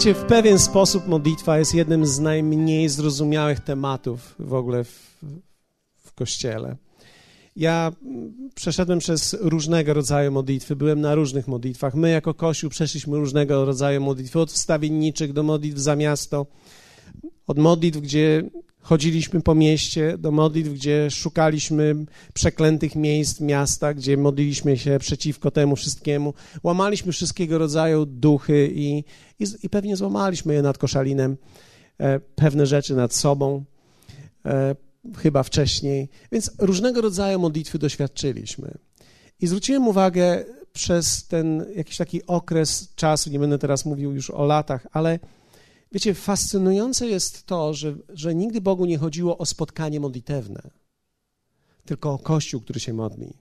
Wiecie, w pewien sposób modlitwa jest jednym z najmniej zrozumiałych tematów w ogóle w, w Kościele. Ja przeszedłem przez różnego rodzaju modlitwy, byłem na różnych modlitwach. My jako Kościół przeszliśmy różnego rodzaju modlitwy, od wstawienniczych do modlitw za miasto, od modlitw, gdzie chodziliśmy po mieście, do modlitw, gdzie szukaliśmy przeklętych miejsc miasta, gdzie modliliśmy się przeciwko temu wszystkiemu. Łamaliśmy wszystkiego rodzaju duchy i, i, i pewnie złamaliśmy je nad koszalinem, e, pewne rzeczy nad sobą. E, chyba wcześniej. Więc różnego rodzaju modlitwy doświadczyliśmy. I zwróciłem uwagę przez ten jakiś taki okres czasu, nie będę teraz mówił już o latach, ale wiecie, fascynujące jest to, że, że nigdy Bogu nie chodziło o spotkanie modlitewne, tylko o Kościół, który się modli.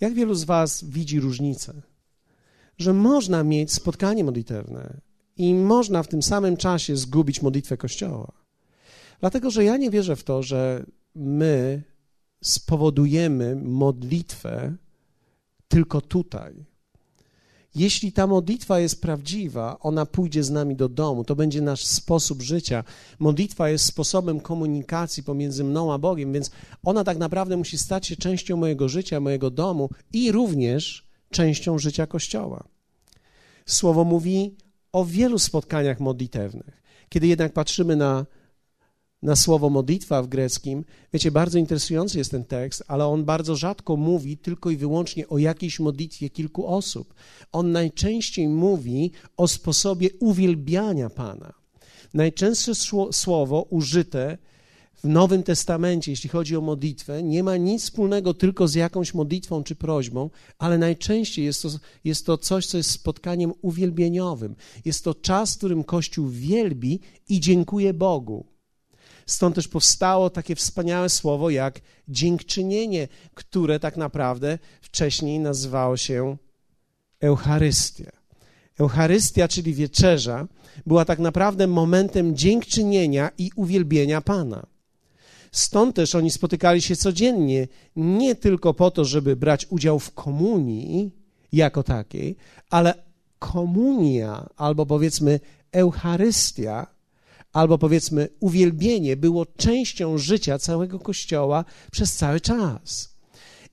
Jak wielu z Was widzi różnicę? Że można mieć spotkanie modlitewne i można w tym samym czasie zgubić modlitwę Kościoła. Dlatego, że ja nie wierzę w to, że my spowodujemy modlitwę tylko tutaj. Jeśli ta modlitwa jest prawdziwa, ona pójdzie z nami do domu, to będzie nasz sposób życia. Modlitwa jest sposobem komunikacji pomiędzy mną a Bogiem, więc ona tak naprawdę musi stać się częścią mojego życia, mojego domu i również częścią życia Kościoła. Słowo mówi o wielu spotkaniach modlitewnych. Kiedy jednak patrzymy na na słowo modlitwa w greckim. Wiecie, bardzo interesujący jest ten tekst, ale on bardzo rzadko mówi tylko i wyłącznie o jakiejś modlitwie kilku osób. On najczęściej mówi o sposobie uwielbiania Pana. Najczęstsze słowo użyte w Nowym Testamencie, jeśli chodzi o modlitwę, nie ma nic wspólnego tylko z jakąś modlitwą czy prośbą, ale najczęściej jest to, jest to coś, co jest spotkaniem uwielbieniowym. Jest to czas, w którym Kościół wielbi i dziękuje Bogu. Stąd też powstało takie wspaniałe słowo jak dziękczynienie, które tak naprawdę wcześniej nazywało się Eucharystia. Eucharystia, czyli wieczerza, była tak naprawdę momentem dziękczynienia i uwielbienia Pana. Stąd też oni spotykali się codziennie, nie tylko po to, żeby brać udział w komunii jako takiej, ale komunia albo powiedzmy Eucharystia albo powiedzmy uwielbienie było częścią życia całego Kościoła przez cały czas.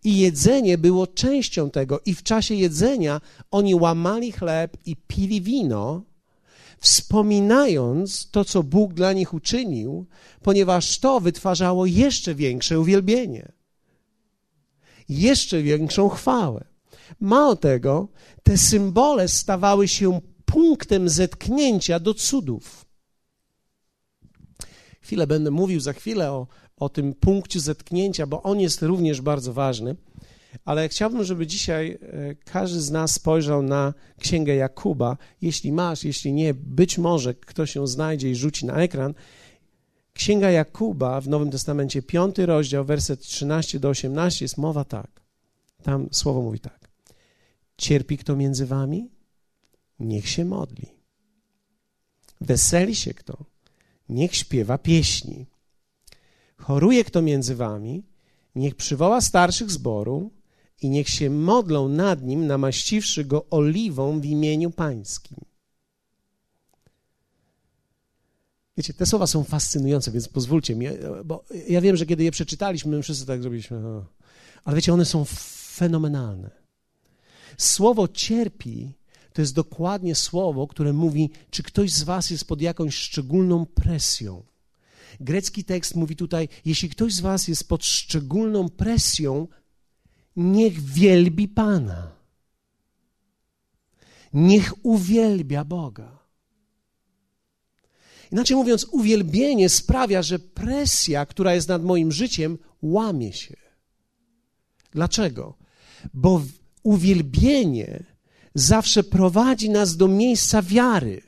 I jedzenie było częścią tego, i w czasie jedzenia oni łamali chleb i pili wino, wspominając to, co Bóg dla nich uczynił, ponieważ to wytwarzało jeszcze większe uwielbienie, jeszcze większą chwałę. Mało tego, te symbole stawały się punktem zetknięcia do cudów. Chwilę będę mówił za chwilę o, o tym punkcie zetknięcia, bo on jest również bardzo ważny. Ale chciałbym, żeby dzisiaj e, każdy z nas spojrzał na księgę Jakuba. Jeśli masz, jeśli nie, być może ktoś ją znajdzie i rzuci na ekran. Księga Jakuba w Nowym Testamencie, piąty rozdział, werset 13 do 18 jest mowa tak. Tam słowo mówi tak. Cierpi kto między wami? Niech się modli. Weseli się kto? Niech śpiewa pieśni. Choruje kto między wami, niech przywoła starszych zboru i niech się modlą nad nim, namaściwszy go oliwą w imieniu pańskim. Wiecie, te słowa są fascynujące, więc pozwólcie mi, bo ja wiem, że kiedy je przeczytaliśmy, my wszyscy tak zrobiliśmy, ale wiecie, one są fenomenalne. Słowo cierpi to jest dokładnie słowo, które mówi, czy ktoś z Was jest pod jakąś szczególną presją. Grecki tekst mówi tutaj, jeśli ktoś z Was jest pod szczególną presją, niech wielbi Pana. Niech uwielbia Boga. Inaczej mówiąc, uwielbienie sprawia, że presja, która jest nad moim życiem, łamie się. Dlaczego? Bo uwielbienie zawsze prowadzi nas do miejsca wiary.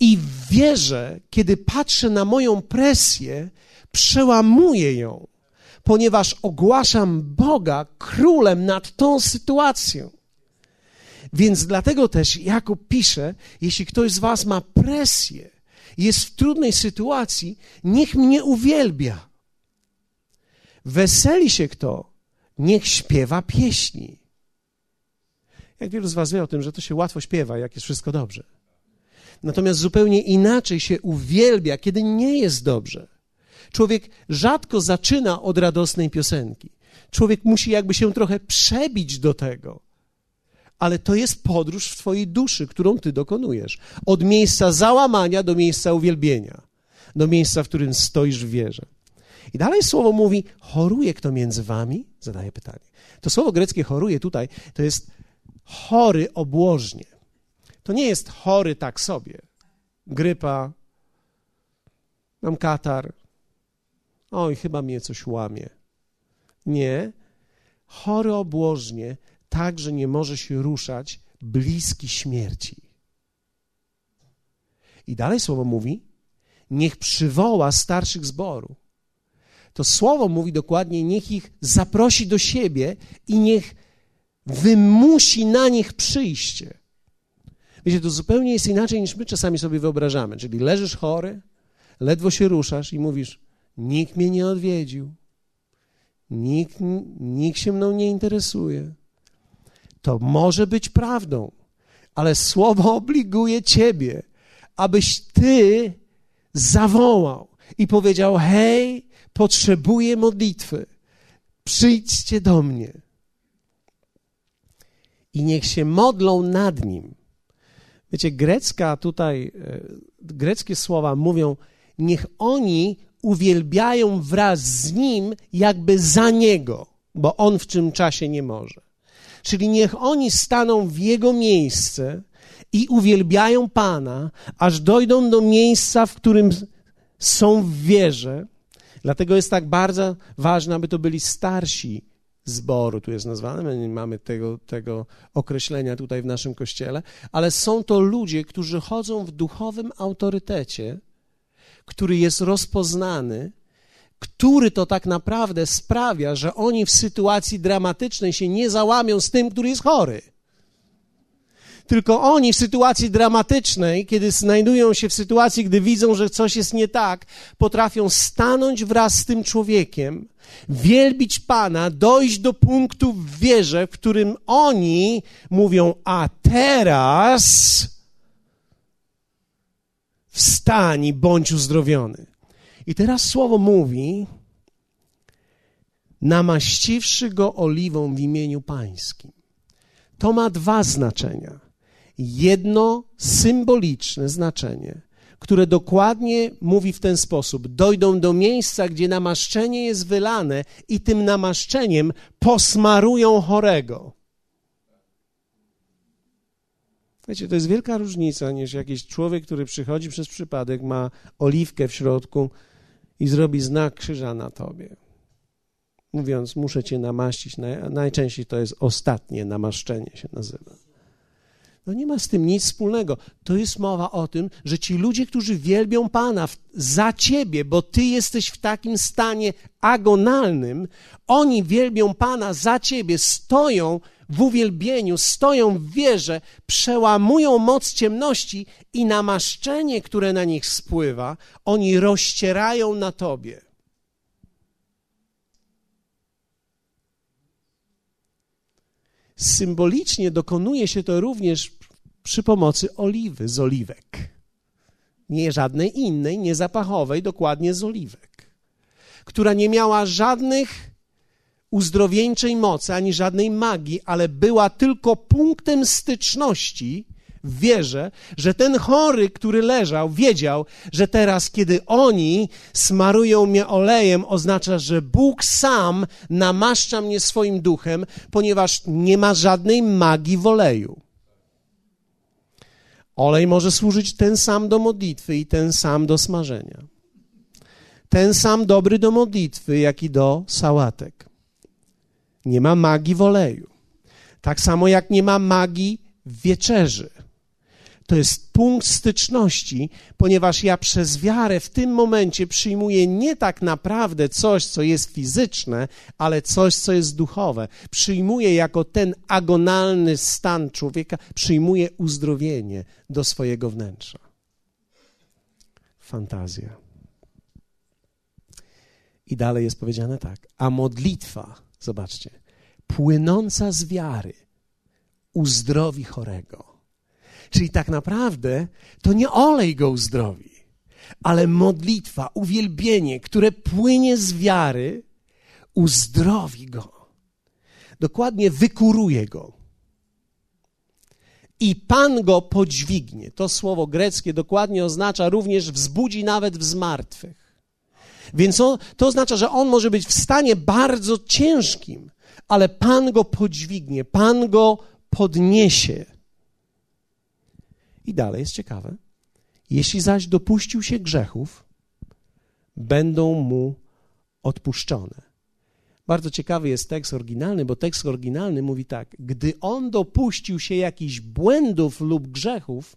I w wierze, kiedy patrzę na moją presję, przełamuję ją, ponieważ ogłaszam Boga królem nad tą sytuacją. Więc dlatego też Jakub pisze, jeśli ktoś z was ma presję, jest w trudnej sytuacji, niech mnie uwielbia. Weseli się kto, niech śpiewa pieśni. Jak wielu z Was wie o tym, że to się łatwo śpiewa, jak jest wszystko dobrze. Natomiast zupełnie inaczej się uwielbia, kiedy nie jest dobrze. Człowiek rzadko zaczyna od radosnej piosenki. Człowiek musi jakby się trochę przebić do tego. Ale to jest podróż w Twojej duszy, którą Ty dokonujesz. Od miejsca załamania do miejsca uwielbienia, do miejsca, w którym stoisz w wierze. I dalej słowo mówi: choruje kto między Wami? Zadaje pytanie. To słowo greckie choruje tutaj to jest chory obłożnie. To nie jest chory tak sobie. Grypa, mam katar. Oj, chyba mnie coś łamie. Nie. Chory obłożnie, tak, że nie może się ruszać, bliski śmierci. I dalej słowo mówi: niech przywoła starszych zboru. To słowo mówi dokładnie: niech ich zaprosi do siebie i niech wymusi na nich przyjście. Wiecie, to zupełnie jest inaczej niż my czasami sobie wyobrażamy. Czyli leżysz chory, ledwo się ruszasz i mówisz: Nikt mnie nie odwiedził, nikt, nikt się mną nie interesuje. To może być prawdą, ale słowo obliguje ciebie, abyś ty zawołał i powiedział: Hej, potrzebuję modlitwy, przyjdźcie do mnie. I niech się modlą nad nim. Wiecie, grecka tutaj, e, greckie słowa mówią, niech oni uwielbiają wraz z nim, jakby za niego, bo on w tym czasie nie może. Czyli niech oni staną w jego miejsce i uwielbiają Pana, aż dojdą do miejsca, w którym są w wierze. Dlatego jest tak bardzo ważne, aby to byli starsi zboru, tu jest nazwane, my nie mamy tego, tego określenia tutaj w naszym kościele, ale są to ludzie, którzy chodzą w duchowym autorytecie, który jest rozpoznany, który to tak naprawdę sprawia, że oni w sytuacji dramatycznej się nie załamią z tym, który jest chory. Tylko oni w sytuacji dramatycznej, kiedy znajdują się w sytuacji, gdy widzą, że coś jest nie tak, potrafią stanąć wraz z tym człowiekiem, wielbić Pana, dojść do punktu w wierze, w którym oni mówią: A teraz wstań i bądź uzdrowiony. I teraz słowo mówi, namaściwszy go oliwą w imieniu Pańskim. To ma dwa znaczenia. Jedno symboliczne znaczenie, które dokładnie mówi w ten sposób: dojdą do miejsca, gdzie namaszczenie jest wylane, i tym namaszczeniem posmarują chorego. Wiecie, to jest wielka różnica niż jakiś człowiek, który przychodzi przez przypadek, ma oliwkę w środku i zrobi znak krzyża na tobie. Mówiąc, muszę cię namaścić. Najczęściej to jest ostatnie namaszczenie się nazywa. No nie ma z tym nic wspólnego. To jest mowa o tym, że ci ludzie, którzy wielbią Pana za ciebie, bo ty jesteś w takim stanie agonalnym, oni wielbią Pana za ciebie, stoją w uwielbieniu, stoją w wierze, przełamują moc ciemności i namaszczenie, które na nich spływa, oni rozcierają na tobie. Symbolicznie dokonuje się to również przy pomocy oliwy z oliwek. Nie żadnej innej, nie zapachowej, dokładnie z oliwek, która nie miała żadnych uzdrowieńczej mocy ani żadnej magii, ale była tylko punktem styczności w wierze, że ten chory, który leżał, wiedział, że teraz, kiedy oni smarują mnie olejem, oznacza, że Bóg sam namaszcza mnie swoim duchem, ponieważ nie ma żadnej magii w oleju. Olej może służyć ten sam do modlitwy i ten sam do smażenia. Ten sam dobry do modlitwy, jak i do sałatek. Nie ma magii w oleju. Tak samo jak nie ma magii w wieczerzy. To jest punkt styczności, ponieważ ja przez wiarę w tym momencie przyjmuję nie tak naprawdę coś, co jest fizyczne, ale coś, co jest duchowe. Przyjmuję jako ten agonalny stan człowieka, przyjmuję uzdrowienie do swojego wnętrza. Fantazja. I dalej jest powiedziane tak. A modlitwa, zobaczcie, płynąca z wiary uzdrowi chorego Czyli tak naprawdę to nie olej go uzdrowi, ale modlitwa, uwielbienie, które płynie z wiary, uzdrowi go. Dokładnie wykuruje go. I Pan go podźwignie. To słowo greckie dokładnie oznacza również wzbudzi nawet w zmartwych. Więc on, to oznacza, że on może być w stanie bardzo ciężkim, ale Pan go podźwignie, Pan go podniesie. I dalej jest ciekawe. Jeśli zaś dopuścił się grzechów, będą mu odpuszczone. Bardzo ciekawy jest tekst oryginalny, bo tekst oryginalny mówi tak: Gdy on dopuścił się jakichś błędów lub grzechów,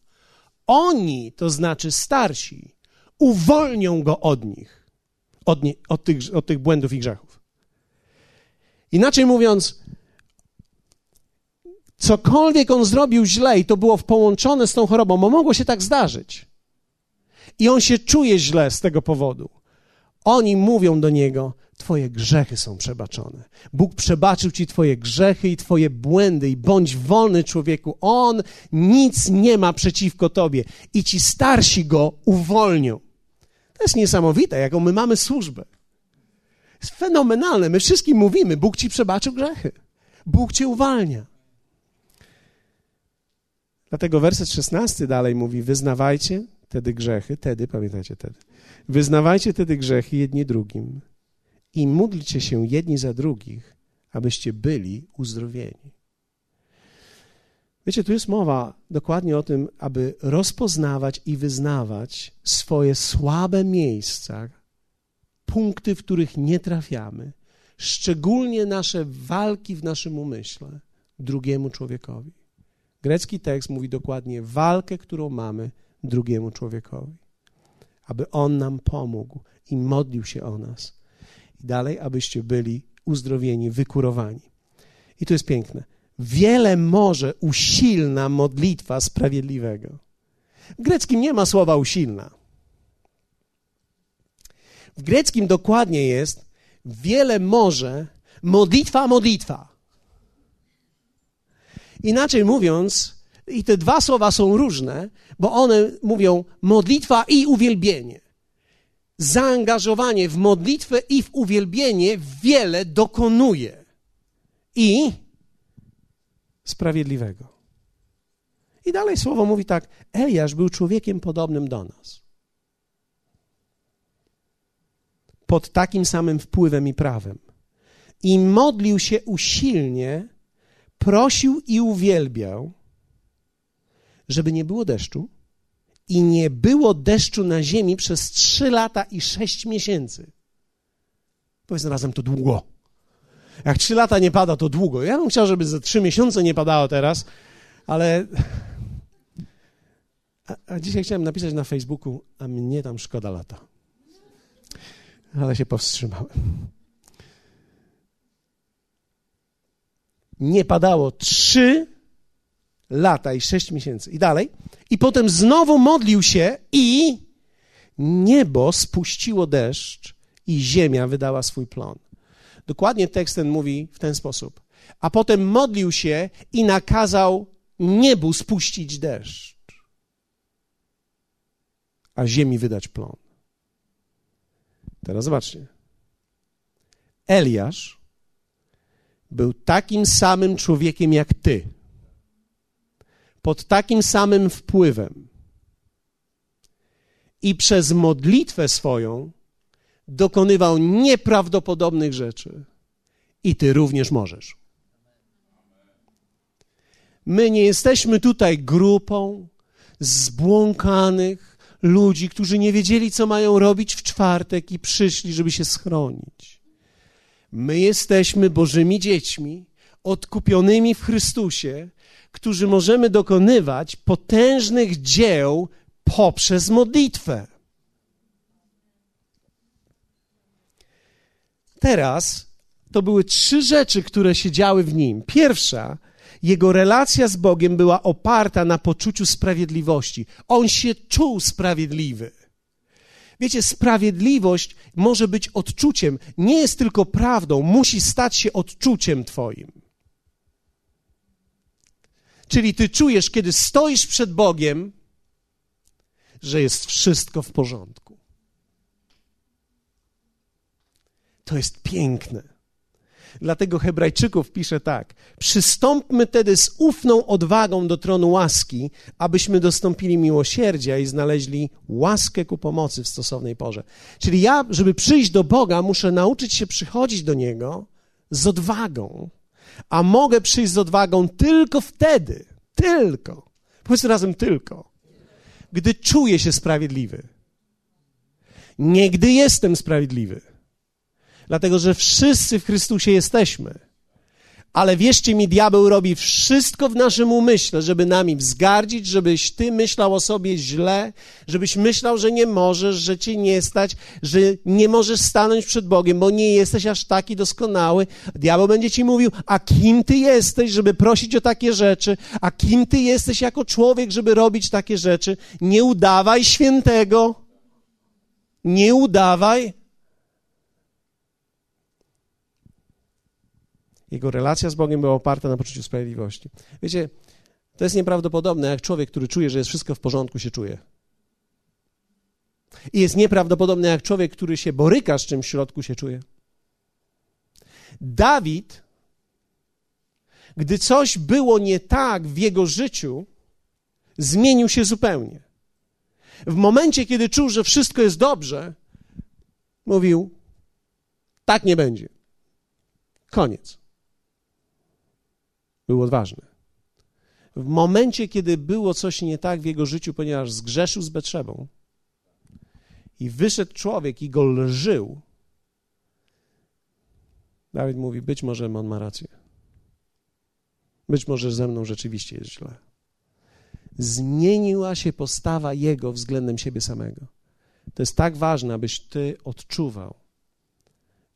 oni, to znaczy starsi, uwolnią go od nich, od, nie, od, tych, od tych błędów i grzechów. Inaczej mówiąc, cokolwiek on zrobił źle i to było połączone z tą chorobą, bo mogło się tak zdarzyć. I on się czuje źle z tego powodu. Oni mówią do niego: Twoje grzechy są przebaczone. Bóg przebaczył ci Twoje grzechy i Twoje błędy, i bądź wolny człowieku. On nic nie ma przeciwko Tobie, i ci starsi go uwolnią. To jest niesamowite, jaką my mamy służbę. Jest fenomenalne. My wszystkim mówimy: Bóg ci przebaczył grzechy. Bóg cię uwalnia. Dlatego werset 16 dalej mówi: Wyznawajcie wtedy grzechy, tedy, pamiętajcie tedy. Wyznawajcie tedy grzechy jedni drugim i módlcie się jedni za drugich, abyście byli uzdrowieni. Wiecie, tu jest mowa dokładnie o tym, aby rozpoznawać i wyznawać swoje słabe miejsca, punkty, w których nie trafiamy, szczególnie nasze walki w naszym umyśle drugiemu człowiekowi. Grecki tekst mówi dokładnie walkę, którą mamy drugiemu człowiekowi, aby on nam pomógł i modlił się o nas. I dalej, abyście byli uzdrowieni, wykurowani. I to jest piękne. Wiele może usilna modlitwa sprawiedliwego. W greckim nie ma słowa usilna. W greckim dokładnie jest wiele może modlitwa, modlitwa. Inaczej mówiąc, i te dwa słowa są różne, bo one mówią modlitwa i uwielbienie. Zaangażowanie w modlitwę i w uwielbienie wiele dokonuje. I sprawiedliwego. I dalej słowo mówi tak: Eliasz był człowiekiem podobnym do nas. Pod takim samym wpływem i prawem. I modlił się usilnie, prosił i uwielbiał żeby nie było deszczu i nie było deszczu na ziemi przez trzy lata i sześć miesięcy. Powiedzmy razem, to długo. Jak trzy lata nie pada, to długo. Ja bym chciał, żeby za trzy miesiące nie padało teraz, ale... A, a dzisiaj chciałem napisać na Facebooku, a mnie tam szkoda lata. Ale się powstrzymałem. Nie padało trzy lata i sześć miesięcy. I dalej. I potem znowu modlił się i niebo spuściło deszcz i ziemia wydała swój plon. Dokładnie tekst ten mówi w ten sposób. A potem modlił się i nakazał niebu spuścić deszcz, a ziemi wydać plon. Teraz zobaczcie. Eliasz był takim samym człowiekiem jak ty pod takim samym wpływem i przez modlitwę swoją dokonywał nieprawdopodobnych rzeczy. I ty również możesz. My nie jesteśmy tutaj grupą zbłąkanych ludzi, którzy nie wiedzieli, co mają robić w czwartek i przyszli, żeby się schronić. My jesteśmy Bożymi dziećmi, odkupionymi w Chrystusie, którzy możemy dokonywać potężnych dzieł poprzez modlitwę. Teraz to były trzy rzeczy, które się działy w nim. Pierwsza, jego relacja z Bogiem była oparta na poczuciu sprawiedliwości. On się czuł sprawiedliwy. Wiecie, sprawiedliwość może być odczuciem, nie jest tylko prawdą, musi stać się odczuciem Twoim. Czyli ty czujesz, kiedy stoisz przed Bogiem, że jest wszystko w porządku. To jest piękne. Dlatego Hebrajczyków pisze tak: Przystąpmy tedy z ufną odwagą do tronu łaski, abyśmy dostąpili miłosierdzia i znaleźli łaskę ku pomocy w stosownej porze. Czyli ja, żeby przyjść do Boga, muszę nauczyć się przychodzić do Niego z odwagą. A mogę przyjść z odwagą tylko wtedy, tylko, powiedzmy razem tylko, gdy czuję się sprawiedliwy. Nie gdy jestem sprawiedliwy dlatego że wszyscy w Chrystusie jesteśmy. Ale wierzcie mi, diabeł robi wszystko w naszym umyśle, żeby nami wzgardzić, żebyś ty myślał o sobie źle, żebyś myślał, że nie możesz, że cię nie stać, że nie możesz stanąć przed Bogiem, bo nie jesteś aż taki doskonały. Diabeł będzie ci mówił, a kim ty jesteś, żeby prosić o takie rzeczy, a kim ty jesteś jako człowiek, żeby robić takie rzeczy. Nie udawaj świętego. Nie udawaj. Jego relacja z Bogiem była oparta na poczuciu sprawiedliwości. Wiecie, to jest nieprawdopodobne, jak człowiek, który czuje, że jest wszystko w porządku, się czuje. I jest nieprawdopodobne, jak człowiek, który się boryka z czymś w środku, się czuje. Dawid, gdy coś było nie tak w jego życiu, zmienił się zupełnie. W momencie, kiedy czuł, że wszystko jest dobrze, mówił: Tak nie będzie. Koniec był odważny. W momencie, kiedy było coś nie tak w jego życiu, ponieważ zgrzeszył z Betrzebą i wyszedł człowiek i go lżył, Dawid mówi, być może on ma rację. Być może ze mną rzeczywiście jest źle. Zmieniła się postawa jego względem siebie samego. To jest tak ważne, abyś ty odczuwał,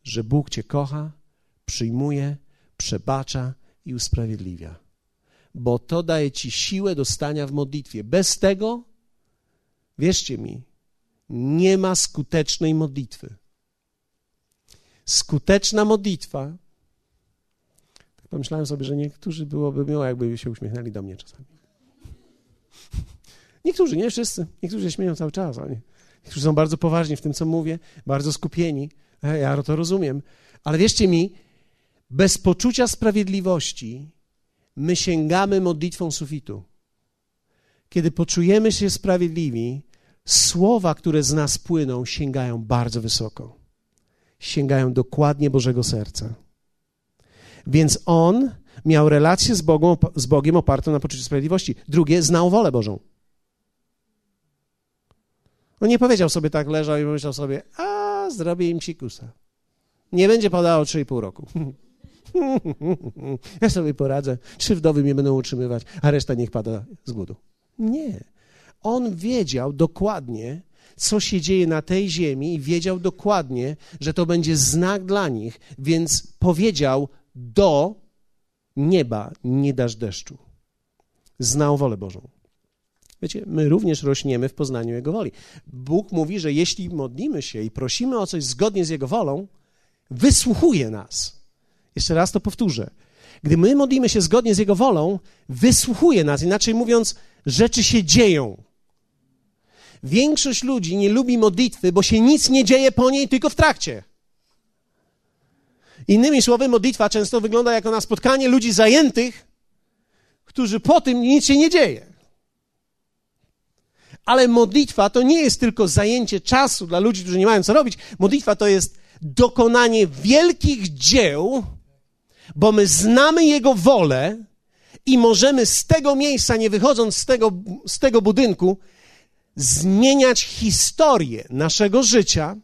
że Bóg cię kocha, przyjmuje, przebacza i usprawiedliwia. Bo to daje ci siłę do stania w modlitwie. Bez tego, wierzcie mi, nie ma skutecznej modlitwy. Skuteczna modlitwa. Tak pomyślałem sobie, że niektórzy byłoby miło, jakby się uśmiechnęli do mnie czasami. Niektórzy, nie wszyscy. Niektórzy się śmieją cały czas. Oni, niektórzy są bardzo poważni w tym, co mówię, bardzo skupieni. Ja to rozumiem. Ale wierzcie mi, bez poczucia sprawiedliwości my sięgamy modlitwą sufitu. Kiedy poczujemy się sprawiedliwi, słowa, które z nas płyną, sięgają bardzo wysoko. Sięgają dokładnie Bożego serca. Więc on miał relację z, Bogą, z Bogiem opartą na poczuciu sprawiedliwości. Drugie, znał wolę Bożą. On nie powiedział sobie tak, leżał i pomyślał sobie, a zrobię im cikusa. Nie będzie padało 3,5 roku. Ja sobie poradzę, trzy wdowy mnie będą utrzymywać, a reszta niech pada z głodu. Nie. On wiedział dokładnie, co się dzieje na tej ziemi i wiedział dokładnie, że to będzie znak dla nich, więc powiedział do nieba nie dasz deszczu. Znał wolę Bożą. Wiecie, my również rośniemy w poznaniu Jego woli. Bóg mówi, że jeśli modlimy się i prosimy o coś zgodnie z Jego wolą, wysłuchuje nas. Jeszcze raz to powtórzę. Gdy my modlimy się zgodnie z Jego wolą, wysłuchuje nas. Inaczej mówiąc, rzeczy się dzieją. Większość ludzi nie lubi modlitwy, bo się nic nie dzieje po niej, tylko w trakcie. Innymi słowy, modlitwa często wygląda jako na spotkanie ludzi zajętych, którzy po tym nic się nie dzieje. Ale modlitwa to nie jest tylko zajęcie czasu dla ludzi, którzy nie mają co robić. Modlitwa to jest dokonanie wielkich dzieł, bo my znamy Jego wolę i możemy z tego miejsca, nie wychodząc z tego, z tego budynku, zmieniać historię naszego życia,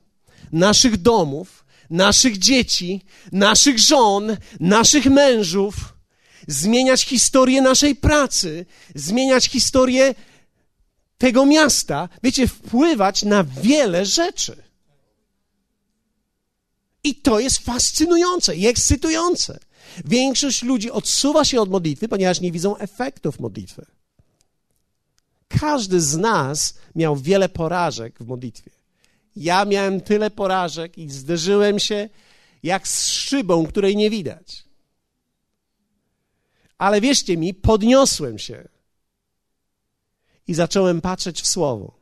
naszych domów, naszych dzieci, naszych żon, naszych mężów, zmieniać historię naszej pracy, zmieniać historię tego miasta, wiecie, wpływać na wiele rzeczy. I to jest fascynujące i ekscytujące. Większość ludzi odsuwa się od modlitwy, ponieważ nie widzą efektów modlitwy. Każdy z nas miał wiele porażek w modlitwie. Ja miałem tyle porażek i zderzyłem się jak z szybą, której nie widać. Ale wierzcie mi, podniosłem się i zacząłem patrzeć w Słowo.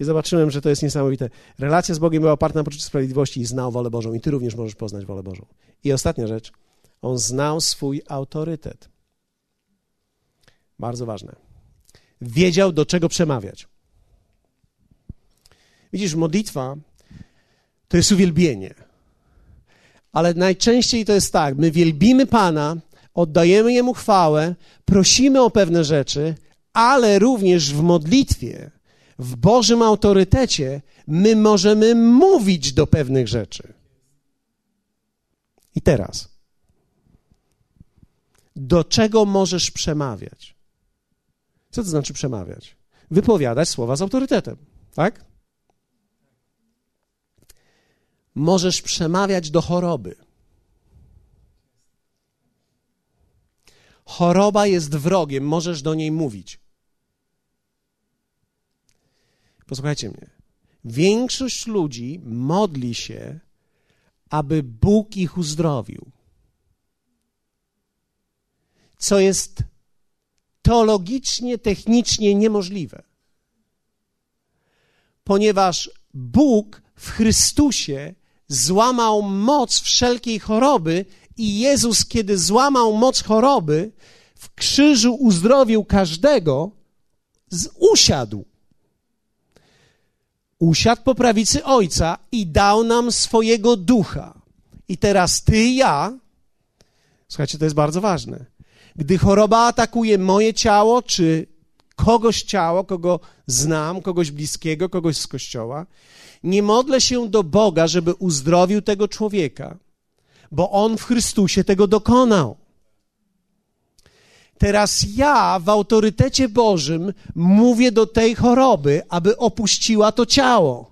I zobaczyłem, że to jest niesamowite. Relacja z Bogiem była oparta na poczuciu sprawiedliwości i znał wolę Bożą. I ty również możesz poznać wolę Bożą. I ostatnia rzecz. On znał swój autorytet. Bardzo ważne. Wiedział, do czego przemawiać. Widzisz, modlitwa to jest uwielbienie. Ale najczęściej to jest tak, my wielbimy Pana, oddajemy Jemu chwałę, prosimy o pewne rzeczy, ale również w modlitwie, w Bożym autorytecie, my możemy mówić do pewnych rzeczy. I teraz, do czego możesz przemawiać? Co to znaczy przemawiać? Wypowiadać słowa z autorytetem, tak? Możesz przemawiać do choroby. Choroba jest wrogiem, możesz do niej mówić. Posłuchajcie mnie. Większość ludzi modli się, aby Bóg ich uzdrowił. Co jest teologicznie, technicznie niemożliwe. Ponieważ Bóg w Chrystusie złamał moc wszelkiej choroby i Jezus, kiedy złamał moc choroby, w krzyżu uzdrowił każdego, usiadł. Usiadł po prawicy Ojca i dał nam swojego ducha. I teraz ty i ja, słuchajcie, to jest bardzo ważne. Gdy choroba atakuje moje ciało, czy kogoś ciało, kogo znam, kogoś bliskiego, kogoś z kościoła, nie modlę się do Boga, żeby uzdrowił tego człowieka, bo on w Chrystusie tego dokonał. Teraz ja w autorytecie Bożym mówię do tej choroby, aby opuściła to ciało.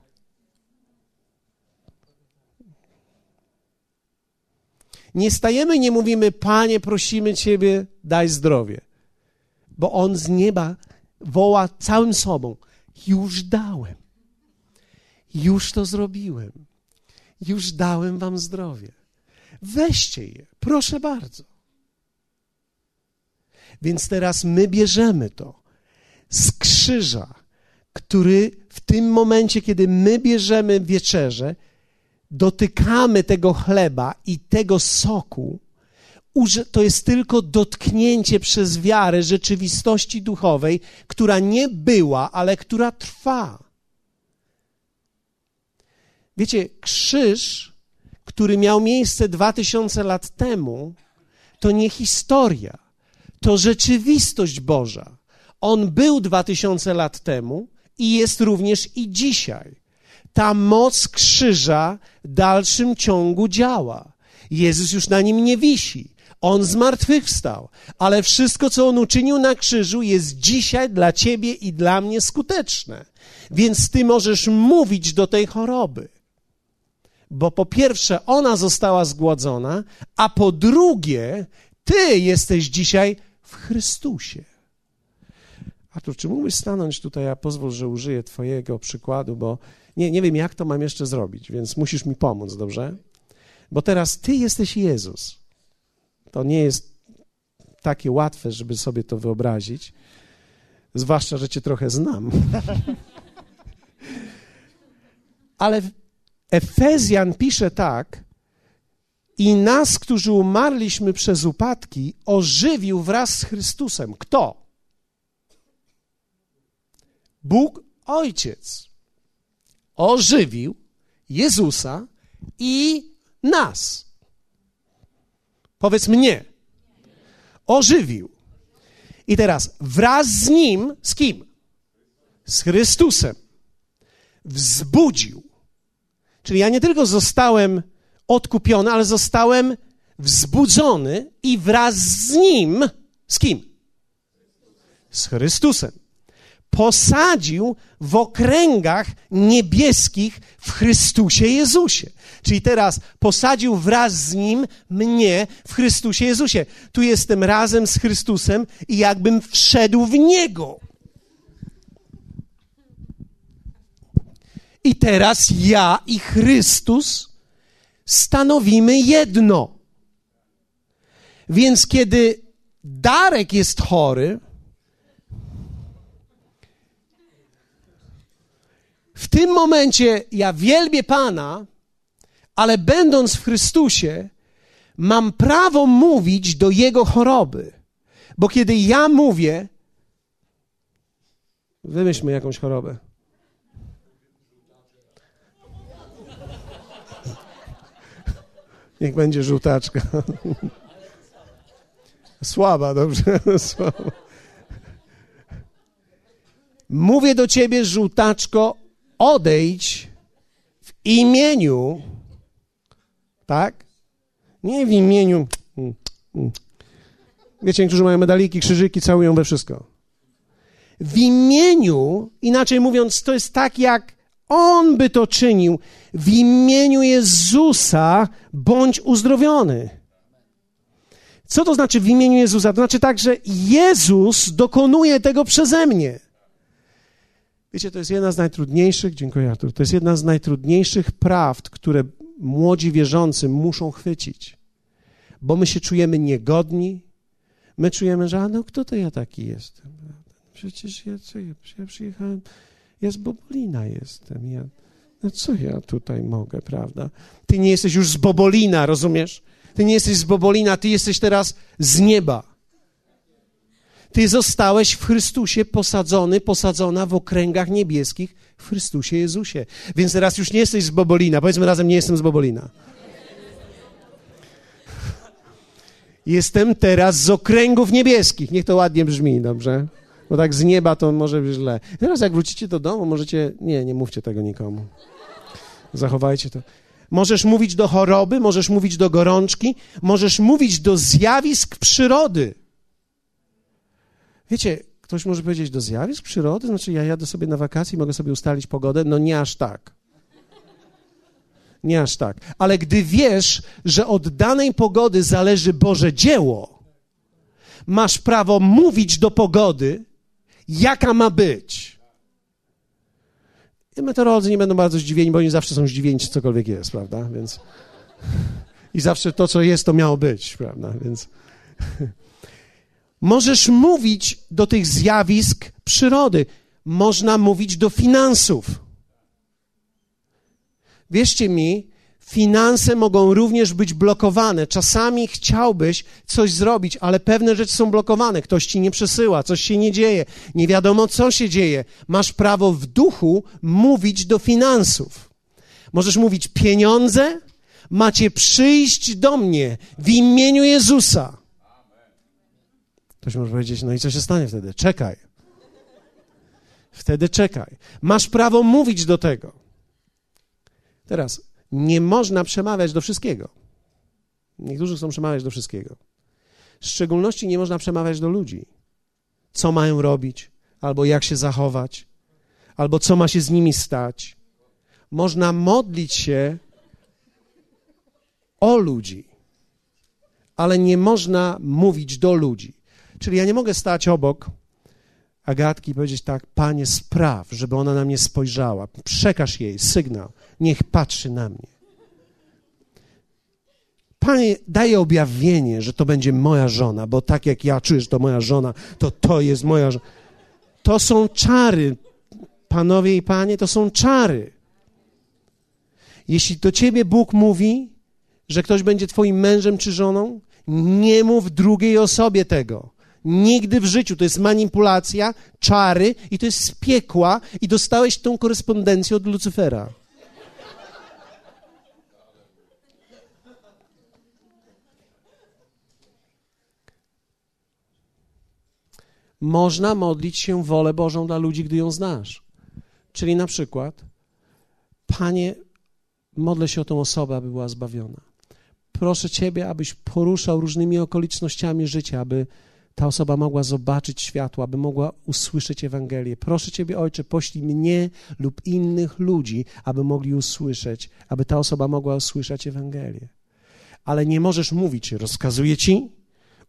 Nie stajemy, nie mówimy, Panie, prosimy Ciebie, daj zdrowie. Bo On z nieba woła całym sobą: Już dałem. Już to zrobiłem. Już dałem Wam zdrowie. Weźcie je, proszę bardzo. Więc teraz my bierzemy to z krzyża, który w tym momencie, kiedy my bierzemy wieczerzę, dotykamy tego chleba i tego soku, to jest tylko dotknięcie przez wiarę rzeczywistości duchowej, która nie była, ale która trwa. Wiecie, krzyż, który miał miejsce dwa tysiące lat temu, to nie historia, to rzeczywistość Boża. On był dwa tysiące lat temu i jest również i dzisiaj ta moc krzyża w dalszym ciągu działa. Jezus już na nim nie wisi. On zmartwychwstał, ale wszystko, co on uczynił na krzyżu, jest dzisiaj dla ciebie i dla mnie skuteczne. Więc ty możesz mówić do tej choroby. Bo po pierwsze, ona została zgładzona, a po drugie, ty jesteś dzisiaj w Chrystusie. Artur, czy mógłbyś stanąć tutaj, a pozwól, że użyję twojego przykładu, bo nie, nie wiem, jak to mam jeszcze zrobić, więc musisz mi pomóc, dobrze? Bo teraz Ty jesteś Jezus. To nie jest takie łatwe, żeby sobie to wyobrazić, zwłaszcza, że Cię trochę znam. Ale Efezjan pisze tak, i nas, którzy umarliśmy przez upadki, ożywił wraz z Chrystusem. Kto? Bóg Ojciec ożywił Jezusa i nas. Powiedz mnie. Ożywił. I teraz wraz z nim, z kim? Z Chrystusem. Wzbudził. Czyli ja nie tylko zostałem odkupiony, ale zostałem wzbudzony i wraz z nim, z kim? Z Chrystusem posadził w okręgach niebieskich w Chrystusie Jezusie. Czyli teraz posadził wraz z Nim mnie w Chrystusie Jezusie. Tu jestem razem z Chrystusem i jakbym wszedł w Niego. I teraz ja i Chrystus stanowimy jedno. Więc kiedy Darek jest chory, w tym momencie ja wielbię Pana, ale będąc w Chrystusie, mam prawo mówić do Jego choroby. Bo kiedy ja mówię, wymyślmy jakąś chorobę. Niech będzie żółtaczka. Słaba, dobrze? Słaba. Mówię do ciebie, żółtaczko, odejdź w imieniu, tak? Nie w imieniu. Wiecie, niektórzy mają medaliki, krzyżyki, całują we wszystko. W imieniu, inaczej mówiąc, to jest tak, jak On by to czynił. W imieniu Jezusa bądź uzdrowiony. Co to znaczy w imieniu Jezusa? To znaczy tak, że Jezus dokonuje tego przeze mnie. Wiecie, to jest jedna z najtrudniejszych, dziękuję Artur, to jest jedna z najtrudniejszych prawd, które młodzi wierzący muszą chwycić. Bo my się czujemy niegodni, my czujemy, że a no kto to ja taki jestem? Przecież ja, co ja, ja przyjechałem, ja z Bobolina jestem, ja, no co ja tutaj mogę, prawda? Ty nie jesteś już z Bobolina, rozumiesz? Ty nie jesteś z Bobolina, ty jesteś teraz z nieba. Ty zostałeś w Chrystusie posadzony, posadzona w okręgach niebieskich w Chrystusie Jezusie. Więc teraz już nie jesteś z Bobolina. Powiedzmy razem, nie jestem z Bobolina. Jestem teraz z okręgów niebieskich. Niech to ładnie brzmi, dobrze? Bo tak z nieba to może być źle. Teraz jak wrócicie do domu, możecie... Nie, nie mówcie tego nikomu. Zachowajcie to. Możesz mówić do choroby, możesz mówić do gorączki, możesz mówić do zjawisk przyrody. Wiecie, ktoś może powiedzieć do zjawisk przyrody, znaczy ja jadę sobie na wakacje i mogę sobie ustalić pogodę. No nie aż tak. Nie aż tak. Ale gdy wiesz, że od danej pogody zależy Boże dzieło, masz prawo mówić do pogody, jaka ma być. I meteorolodzy nie będą bardzo zdziwieni, bo oni zawsze są zdziwieni, czy cokolwiek jest, prawda? Więc... I zawsze to, co jest, to miało być, prawda? Więc... Możesz mówić do tych zjawisk przyrody. Można mówić do finansów. Wierzcie mi, finanse mogą również być blokowane. Czasami chciałbyś coś zrobić, ale pewne rzeczy są blokowane. Ktoś ci nie przesyła, coś się nie dzieje, nie wiadomo co się dzieje. Masz prawo w duchu mówić do finansów. Możesz mówić pieniądze, macie przyjść do mnie w imieniu Jezusa. Ktoś może powiedzieć, no i co się stanie wtedy? Czekaj. Wtedy czekaj. Masz prawo mówić do tego. Teraz, nie można przemawiać do wszystkiego. Niektórzy chcą przemawiać do wszystkiego. W szczególności nie można przemawiać do ludzi. Co mają robić, albo jak się zachować, albo co ma się z nimi stać. Można modlić się o ludzi, ale nie można mówić do ludzi. Czyli ja nie mogę stać obok Agatki i powiedzieć tak, panie, spraw, żeby ona na mnie spojrzała. Przekaż jej sygnał, niech patrzy na mnie. Panie, daje objawienie, że to będzie moja żona, bo tak jak ja czuję, że to moja żona, to to jest moja żona. To są czary, panowie i panie, to są czary. Jeśli do ciebie Bóg mówi, że ktoś będzie twoim mężem czy żoną, nie mów drugiej osobie tego. Nigdy w życiu. To jest manipulacja, czary i to jest z piekła i dostałeś tą korespondencję od Lucyfera. Można modlić się wolę Bożą dla ludzi, gdy ją znasz. Czyli na przykład, Panie, modlę się o tą osobę, aby była zbawiona. Proszę Ciebie, abyś poruszał różnymi okolicznościami życia, aby ta osoba mogła zobaczyć światło, aby mogła usłyszeć Ewangelię. Proszę Ciebie, Ojcze, poślij mnie lub innych ludzi, aby mogli usłyszeć, aby ta osoba mogła usłyszeć Ewangelię. Ale nie możesz mówić, rozkazuję Ci,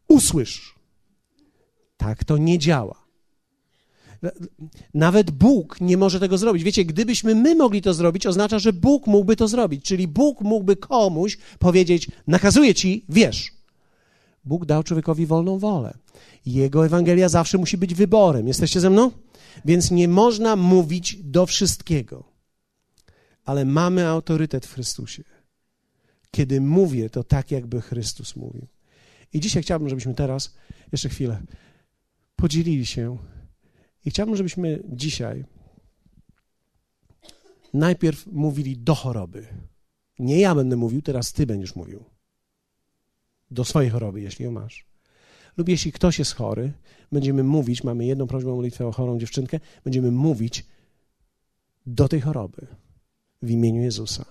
usłysz. Tak to nie działa. Nawet Bóg nie może tego zrobić. Wiecie, gdybyśmy my mogli to zrobić, oznacza, że Bóg mógłby to zrobić. Czyli Bóg mógłby komuś powiedzieć: Nakazuję ci, wiesz. Bóg dał człowiekowi wolną wolę. Jego Ewangelia zawsze musi być wyborem. Jesteście ze mną? Więc nie można mówić do wszystkiego. Ale mamy autorytet w Chrystusie. Kiedy mówię, to tak, jakby Chrystus mówił. I dzisiaj chciałbym, żebyśmy teraz, jeszcze chwilę, podzielili się. I chciałbym, żebyśmy dzisiaj najpierw mówili do choroby. Nie ja będę mówił, teraz ty będziesz mówił. Do swojej choroby, jeśli ją masz. Lub jeśli ktoś jest chory, będziemy mówić, mamy jedną prośbę o modlitwę o chorą dziewczynkę, będziemy mówić do tej choroby w imieniu Jezusa.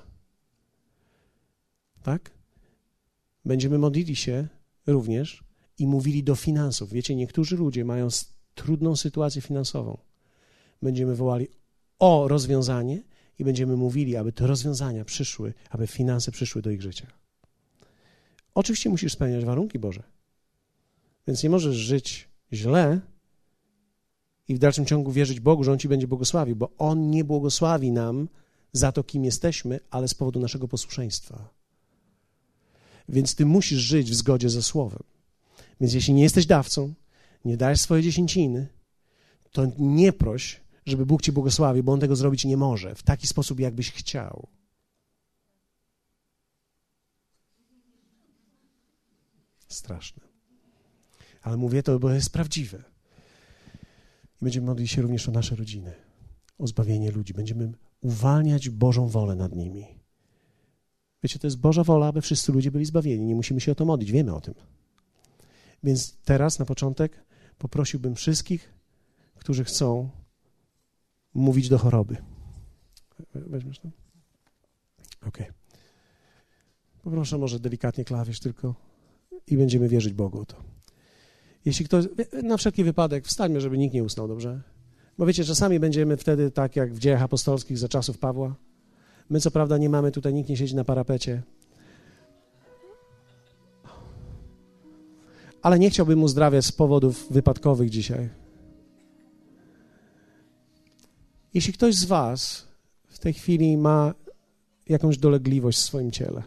Tak? Będziemy modlili się również i mówili do finansów. Wiecie, niektórzy ludzie mają trudną sytuację finansową. Będziemy wołali o rozwiązanie i będziemy mówili, aby te rozwiązania przyszły, aby finanse przyszły do ich życia. Oczywiście musisz spełniać warunki Boże. Więc nie możesz żyć źle i w dalszym ciągu wierzyć Bogu, że On ci będzie błogosławił, bo On nie błogosławi nam za to, kim jesteśmy, ale z powodu naszego posłuszeństwa. Więc ty musisz żyć w zgodzie ze Słowem. Więc jeśli nie jesteś dawcą, nie dajesz swoje dziesięciny, to nie proś, żeby Bóg ci błogosławił, bo On tego zrobić nie może w taki sposób, jakbyś chciał. Straszne. Ale mówię to, bo jest prawdziwe. I będziemy modlić się również o nasze rodziny, o zbawienie ludzi. Będziemy uwalniać Bożą wolę nad nimi. Wiecie, to jest Boża wola, aby wszyscy ludzie byli zbawieni. Nie musimy się o to modlić, wiemy o tym. Więc teraz na początek poprosiłbym wszystkich, którzy chcą mówić do choroby. Weźmiesz to? Okej. Okay. Poproszę może delikatnie klawisz tylko i będziemy wierzyć Bogu to. Jeśli ktoś, na wszelki wypadek wstańmy, żeby nikt nie usnął, dobrze? Bo wiecie, czasami będziemy wtedy tak jak w dziejach apostolskich za czasów Pawła. My co prawda nie mamy tutaj, nikt nie siedzi na parapecie. Ale nie chciałbym uzdrawiać z powodów wypadkowych dzisiaj. Jeśli ktoś z Was w tej chwili ma jakąś dolegliwość w swoim ciele,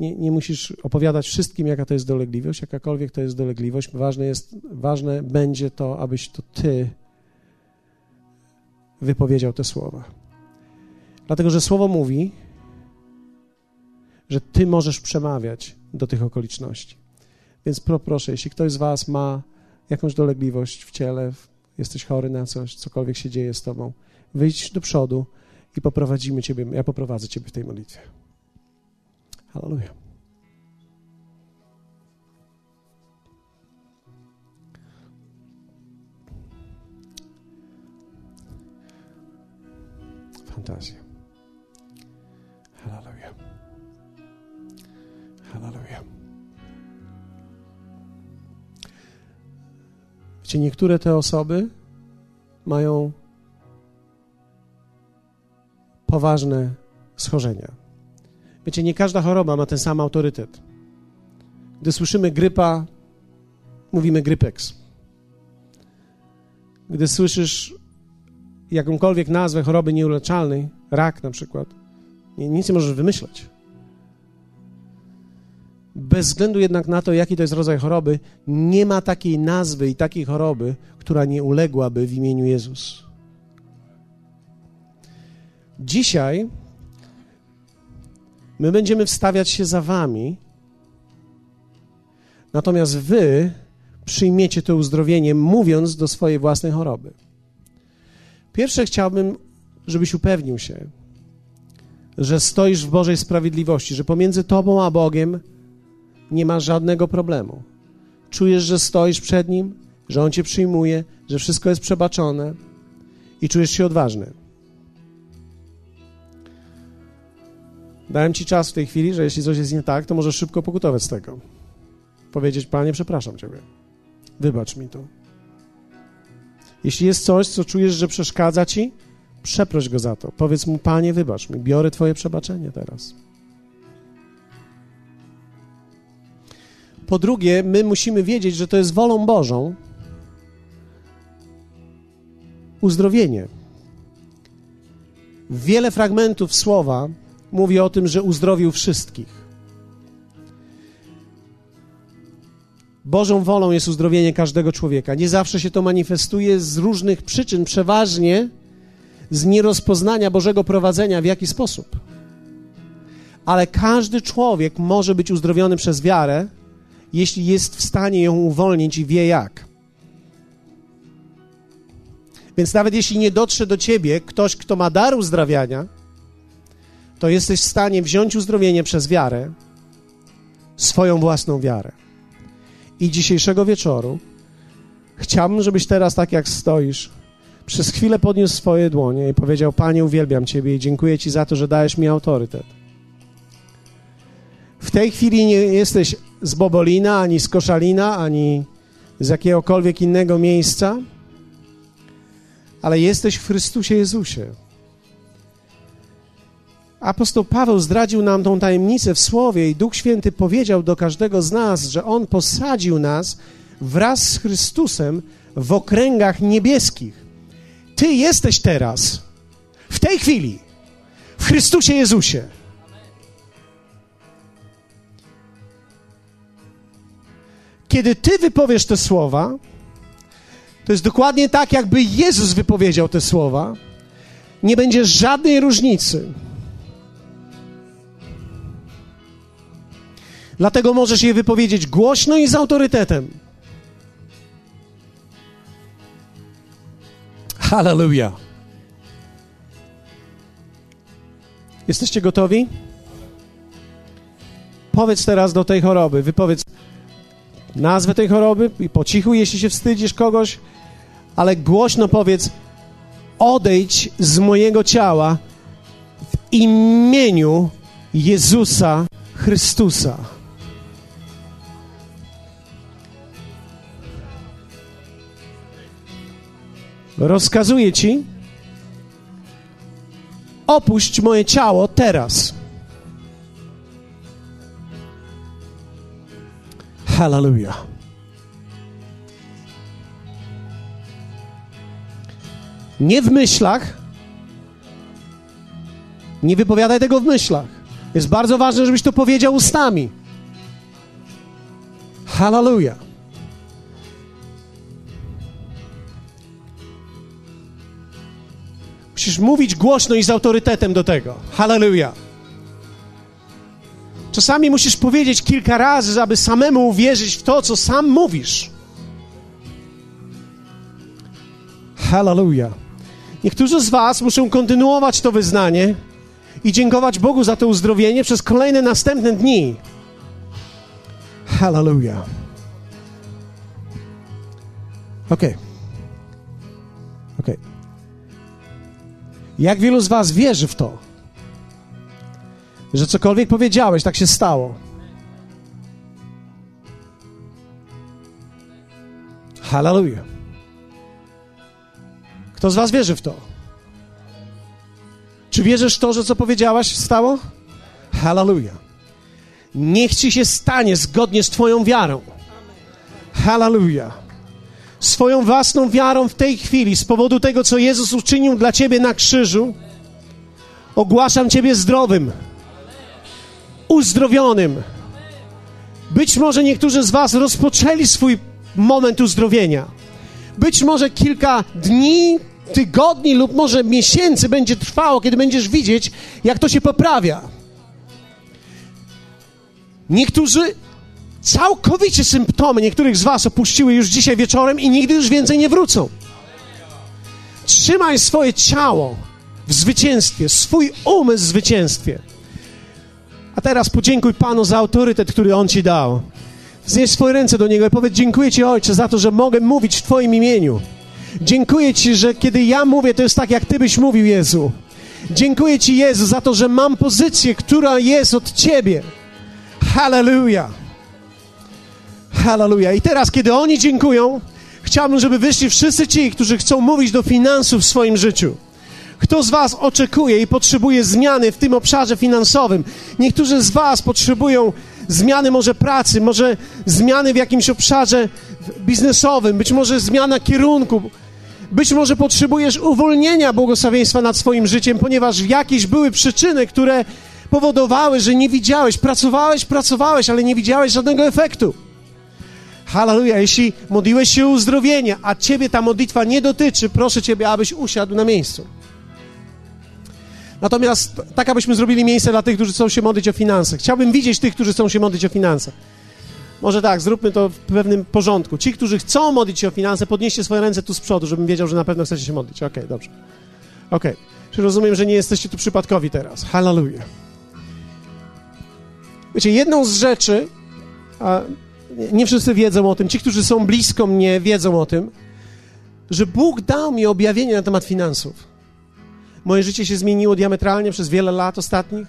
nie, nie musisz opowiadać wszystkim, jaka to jest dolegliwość, jakakolwiek to jest dolegliwość. Ważne, jest, ważne będzie to, abyś to Ty wypowiedział te słowa. Dlatego, że słowo mówi, że Ty możesz przemawiać do tych okoliczności. Więc proszę, jeśli ktoś z Was ma jakąś dolegliwość w ciele, jesteś chory na coś, cokolwiek się dzieje z Tobą, wyjdź do przodu i poprowadzimy Ciebie, ja poprowadzę Ciebie w tej modlitwie. Hallelujah. Fantazja. Hallelujah. Hallelujah. Wiecie, niektóre te osoby mają poważne schorzenia. Wiecie, nie każda choroba ma ten sam autorytet. Gdy słyszymy grypa, mówimy grypex. Gdy słyszysz jakąkolwiek nazwę choroby nieuleczalnej, rak na przykład, nic nie możesz wymyśleć. Bez względu jednak na to, jaki to jest rodzaj choroby, nie ma takiej nazwy i takiej choroby, która nie uległaby w imieniu Jezus. Dzisiaj My będziemy wstawiać się za wami, natomiast wy przyjmiecie to uzdrowienie, mówiąc do swojej własnej choroby. Pierwsze chciałbym, żebyś upewnił się, że stoisz w Bożej sprawiedliwości, że pomiędzy tobą a Bogiem nie ma żadnego problemu. Czujesz, że stoisz przed Nim, że On cię przyjmuje, że wszystko jest przebaczone i czujesz się odważny. Dałem ci czas w tej chwili, że jeśli coś jest nie tak, to możesz szybko pokutować z tego. Powiedzieć, Panie, przepraszam Ciebie. Wybacz mi to. Jeśli jest coś, co czujesz, że przeszkadza Ci, przeproś Go za to. Powiedz Mu, Panie, wybacz mi, biorę Twoje przebaczenie teraz. Po drugie, my musimy wiedzieć, że to jest wolą Bożą uzdrowienie. Wiele fragmentów słowa mówi o tym, że uzdrowił wszystkich. Bożą wolą jest uzdrowienie każdego człowieka. Nie zawsze się to manifestuje z różnych przyczyn, przeważnie z nierozpoznania Bożego prowadzenia w jaki sposób. Ale każdy człowiek może być uzdrowiony przez wiarę, jeśli jest w stanie ją uwolnić i wie jak. Więc nawet jeśli nie dotrze do ciebie ktoś, kto ma dar uzdrawiania, to jesteś w stanie wziąć uzdrowienie przez wiarę, swoją własną wiarę. I dzisiejszego wieczoru chciałbym, żebyś teraz, tak jak stoisz, przez chwilę podniósł swoje dłonie i powiedział: Panie, uwielbiam Ciebie i dziękuję Ci za to, że dajesz mi autorytet. W tej chwili nie jesteś z Bobolina, ani z Koszalina, ani z jakiegokolwiek innego miejsca, ale jesteś w Chrystusie Jezusie. Apostoł Paweł zdradził nam tą tajemnicę w Słowie i Duch Święty powiedział do każdego z nas, że On posadził nas wraz z Chrystusem w okręgach niebieskich. Ty jesteś teraz, w tej chwili, w Chrystusie Jezusie. Kiedy Ty wypowiesz te słowa, to jest dokładnie tak, jakby Jezus wypowiedział te słowa. Nie będzie żadnej różnicy. Dlatego możesz je wypowiedzieć głośno i z autorytetem. Hallelujah. Jesteście gotowi? Powiedz teraz do tej choroby, wypowiedz nazwę tej choroby i po cichu, jeśli się wstydzisz kogoś, ale głośno powiedz: odejdź z mojego ciała w imieniu Jezusa Chrystusa. Rozkazuję ci, opuść moje ciało teraz. Hallelujah. Nie w myślach. Nie wypowiadaj tego w myślach. Jest bardzo ważne, żebyś to powiedział ustami. Hallelujah. Musisz mówić głośno i z autorytetem do tego. Hallelujah. Czasami musisz powiedzieć kilka razy, aby samemu uwierzyć w to, co sam mówisz. Hallelujah. Niektórzy z Was muszą kontynuować to wyznanie i dziękować Bogu za to uzdrowienie przez kolejne następne dni. Hallelujah. Ok. Ok. Jak wielu z Was wierzy w to, że cokolwiek powiedziałeś, tak się stało? Hallelujah. Kto z Was wierzy w to? Czy wierzysz w to, że co powiedziałaś stało? Hallelujah. Niech Ci się stanie zgodnie z Twoją wiarą. Hallelujah. Swoją własną wiarą w tej chwili, z powodu tego, co Jezus uczynił dla Ciebie na krzyżu, ogłaszam Ciebie zdrowym, uzdrowionym. Być może niektórzy z Was rozpoczęli swój moment uzdrowienia. Być może kilka dni, tygodni lub może miesięcy będzie trwało, kiedy będziesz widzieć, jak to się poprawia. Niektórzy całkowicie symptomy niektórych z Was opuściły już dzisiaj wieczorem i nigdy już więcej nie wrócą. Trzymaj swoje ciało w zwycięstwie, swój umysł w zwycięstwie. A teraz podziękuj Panu za autorytet, który On Ci dał. Znieś swoje ręce do Niego i powiedz: Dziękuję Ci, Ojcze, za to, że mogę mówić w Twoim imieniu. Dziękuję Ci, że kiedy ja mówię, to jest tak, jak Ty byś mówił, Jezu. Dziękuję Ci, Jezu, za to, że mam pozycję, która jest od Ciebie. Hallelujah. Hallelujah. I teraz, kiedy oni dziękują, chciałbym, żeby wyszli wszyscy ci, którzy chcą mówić do finansów w swoim życiu. Kto z Was oczekuje i potrzebuje zmiany w tym obszarze finansowym? Niektórzy z Was potrzebują zmiany może pracy, może zmiany w jakimś obszarze biznesowym, być może zmiana kierunku. Być może potrzebujesz uwolnienia błogosławieństwa nad swoim życiem, ponieważ jakieś były przyczyny, które powodowały, że nie widziałeś, pracowałeś, pracowałeś, ale nie widziałeś żadnego efektu. Halleluja. Jeśli modliłeś się o uzdrowienie, a ciebie ta modlitwa nie dotyczy, proszę ciebie, abyś usiadł na miejscu. Natomiast tak, abyśmy zrobili miejsce dla tych, którzy chcą się modlić o finanse. Chciałbym widzieć tych, którzy chcą się modlić o finanse. Może tak, zróbmy to w pewnym porządku. Ci, którzy chcą modlić się o finanse, podnieście swoje ręce tu z przodu, żebym wiedział, że na pewno chcecie się modlić. Okej, okay, dobrze. Okej. Okay. Czy rozumiem, że nie jesteście tu przypadkowi teraz? Hallelujah. Wiecie, jedną z rzeczy, nie wszyscy wiedzą o tym, ci, którzy są blisko mnie, wiedzą o tym, że Bóg dał mi objawienie na temat finansów. Moje życie się zmieniło diametralnie przez wiele lat ostatnich.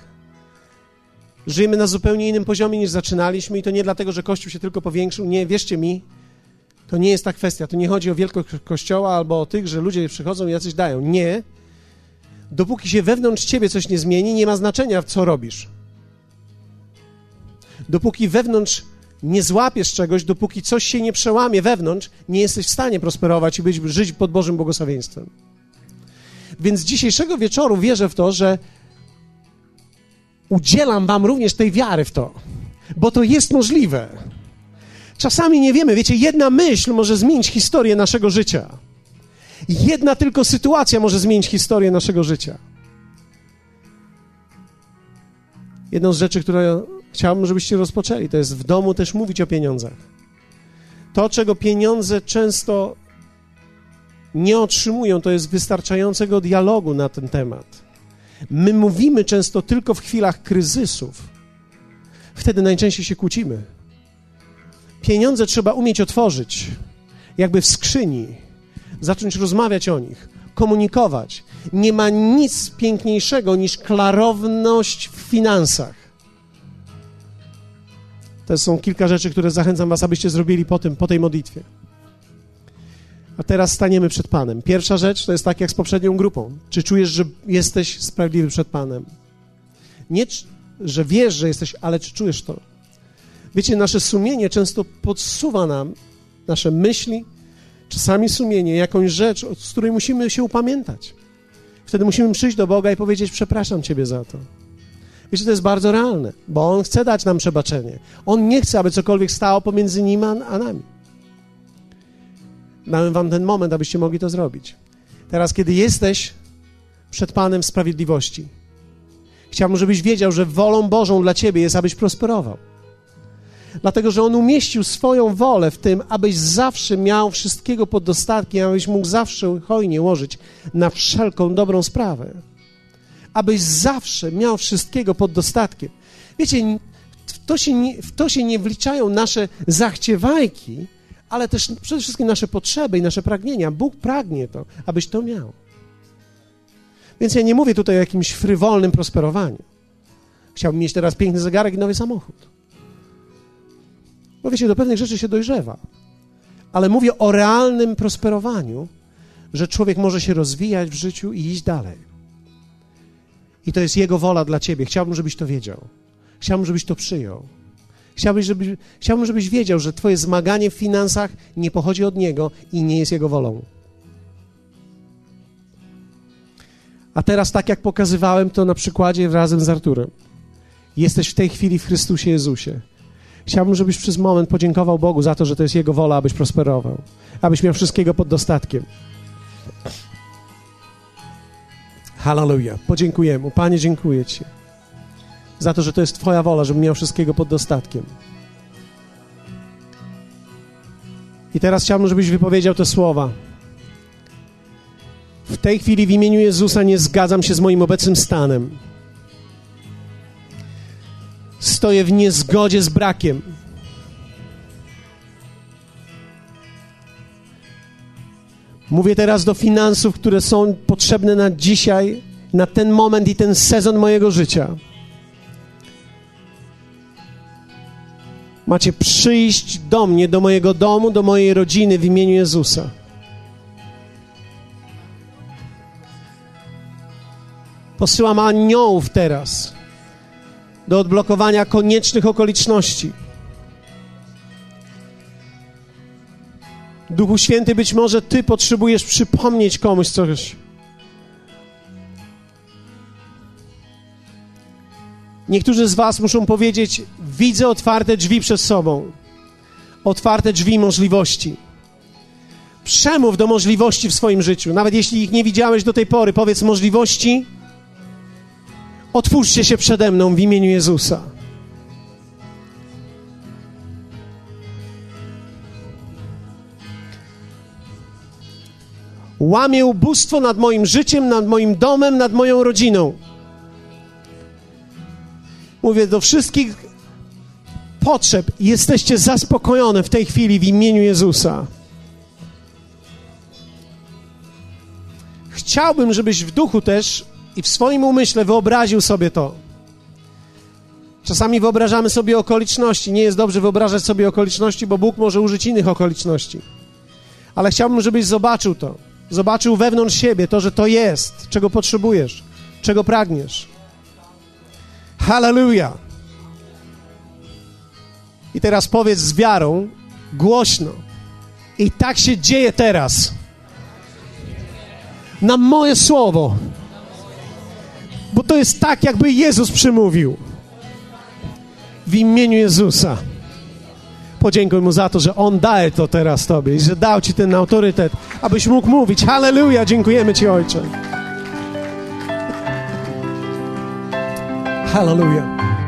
Żyjemy na zupełnie innym poziomie niż zaczynaliśmy i to nie dlatego, że Kościół się tylko powiększył. Nie, wierzcie mi, to nie jest ta kwestia. To nie chodzi o wielkość Kościoła albo o tych, że ludzie przychodzą i jacyś dają. Nie. Dopóki się wewnątrz ciebie coś nie zmieni, nie ma znaczenia, co robisz. Dopóki wewnątrz nie złapiesz czegoś, dopóki coś się nie przełamie wewnątrz, nie jesteś w stanie prosperować i być, żyć pod Bożym błogosławieństwem. Więc dzisiejszego wieczoru wierzę w to, że udzielam Wam również tej wiary w to, bo to jest możliwe. Czasami nie wiemy, wiecie, jedna myśl może zmienić historię naszego życia. Jedna tylko sytuacja może zmienić historię naszego życia. Jedną z rzeczy, które chciałbym, żebyście rozpoczęli, to jest w domu też mówić o pieniądzach. To, czego pieniądze często nie otrzymują, to jest wystarczającego dialogu na ten temat. My mówimy często tylko w chwilach kryzysów. Wtedy najczęściej się kłócimy. Pieniądze trzeba umieć otworzyć, jakby w skrzyni, zacząć rozmawiać o nich, komunikować. Nie ma nic piękniejszego niż klarowność w finansach. To są kilka rzeczy, które zachęcam Was, abyście zrobili po, tym, po tej modlitwie. A teraz staniemy przed Panem. Pierwsza rzecz to jest tak jak z poprzednią grupą. Czy czujesz, że jesteś sprawiedliwy przed Panem? Nie, że wiesz, że jesteś, ale czy czujesz to? Wiecie, nasze sumienie często podsuwa nam nasze myśli, czasami sumienie, jakąś rzecz, z której musimy się upamiętać. Wtedy musimy przyjść do Boga i powiedzieć: Przepraszam Ciebie za to. Wiecie, to jest bardzo realne, bo On chce dać nam przebaczenie. On nie chce, aby cokolwiek stało pomiędzy Nim a nami. Dałem wam ten moment, abyście mogli to zrobić. Teraz, kiedy jesteś przed Panem sprawiedliwości, chciałbym, żebyś wiedział, że wolą Bożą dla ciebie jest, abyś prosperował. Dlatego, że On umieścił swoją wolę w tym, abyś zawsze miał wszystkiego pod dostatkiem, abyś mógł zawsze hojnie łożyć na wszelką dobrą sprawę. Abyś zawsze miał wszystkiego pod dostatkiem. Wiecie, w to się nie, w to się nie wliczają nasze zachciewajki, ale też przede wszystkim nasze potrzeby i nasze pragnienia. Bóg pragnie to, abyś to miał. Więc ja nie mówię tutaj o jakimś frywolnym prosperowaniu. Chciałbym mieć teraz piękny zegarek i nowy samochód. Bo wiecie, do pewnych rzeczy się dojrzewa. Ale mówię o realnym prosperowaniu, że człowiek może się rozwijać w życiu i iść dalej. I to jest Jego wola dla ciebie. Chciałbym, żebyś to wiedział. Chciałbym, żebyś to przyjął. Chciałbyś, żeby, chciałbym, żebyś wiedział, że Twoje zmaganie w finansach nie pochodzi od Niego i nie jest Jego wolą. A teraz, tak jak pokazywałem to na przykładzie razem z Arturem, jesteś w tej chwili w Chrystusie Jezusie. Chciałbym, żebyś przez moment podziękował Bogu za to, że to jest Jego wola, abyś prosperował, abyś miał wszystkiego pod dostatkiem. Hallelujah. Podziękujemy. Panie, dziękuję Ci za to, że to jest Twoja wola, żebym miał wszystkiego pod dostatkiem. I teraz chciałbym, żebyś wypowiedział te słowa. W tej chwili w imieniu Jezusa nie zgadzam się z moim obecnym stanem. Stoję w niezgodzie z brakiem. Mówię teraz do finansów, które są potrzebne na dzisiaj, na ten moment i ten sezon mojego życia. Macie przyjść do mnie, do mojego domu, do mojej rodziny w imieniu Jezusa. Posyłam aniołów teraz do odblokowania koniecznych okoliczności. Duchu Święty, być może Ty potrzebujesz przypomnieć komuś coś. Niektórzy z Was muszą powiedzieć: Widzę otwarte drzwi przed sobą, otwarte drzwi możliwości. Przemów do możliwości w swoim życiu. Nawet jeśli ich nie widziałeś do tej pory, powiedz możliwości. Otwórzcie się przede mną w imieniu Jezusa. Łamię ubóstwo nad moim życiem, nad moim domem, nad moją rodziną. Mówię do wszystkich potrzeb. Jesteście zaspokojone w tej chwili w imieniu Jezusa. Chciałbym, żebyś w duchu też i w swoim umyśle wyobraził sobie to. Czasami wyobrażamy sobie okoliczności. Nie jest dobrze wyobrażać sobie okoliczności, bo Bóg może użyć innych okoliczności. Ale chciałbym, żebyś zobaczył to. Zobaczył wewnątrz siebie to, że to jest, czego potrzebujesz, czego pragniesz. Hallelujah. I teraz powiedz z wiarą, głośno. I tak się dzieje teraz. Na moje słowo. Bo to jest tak, jakby Jezus przymówił. W imieniu Jezusa. Podziękuj Mu za to, że On daje to teraz Tobie i że dał Ci ten autorytet, abyś mógł mówić. Halleluja, dziękujemy Ci, Ojcze. Hallelujah.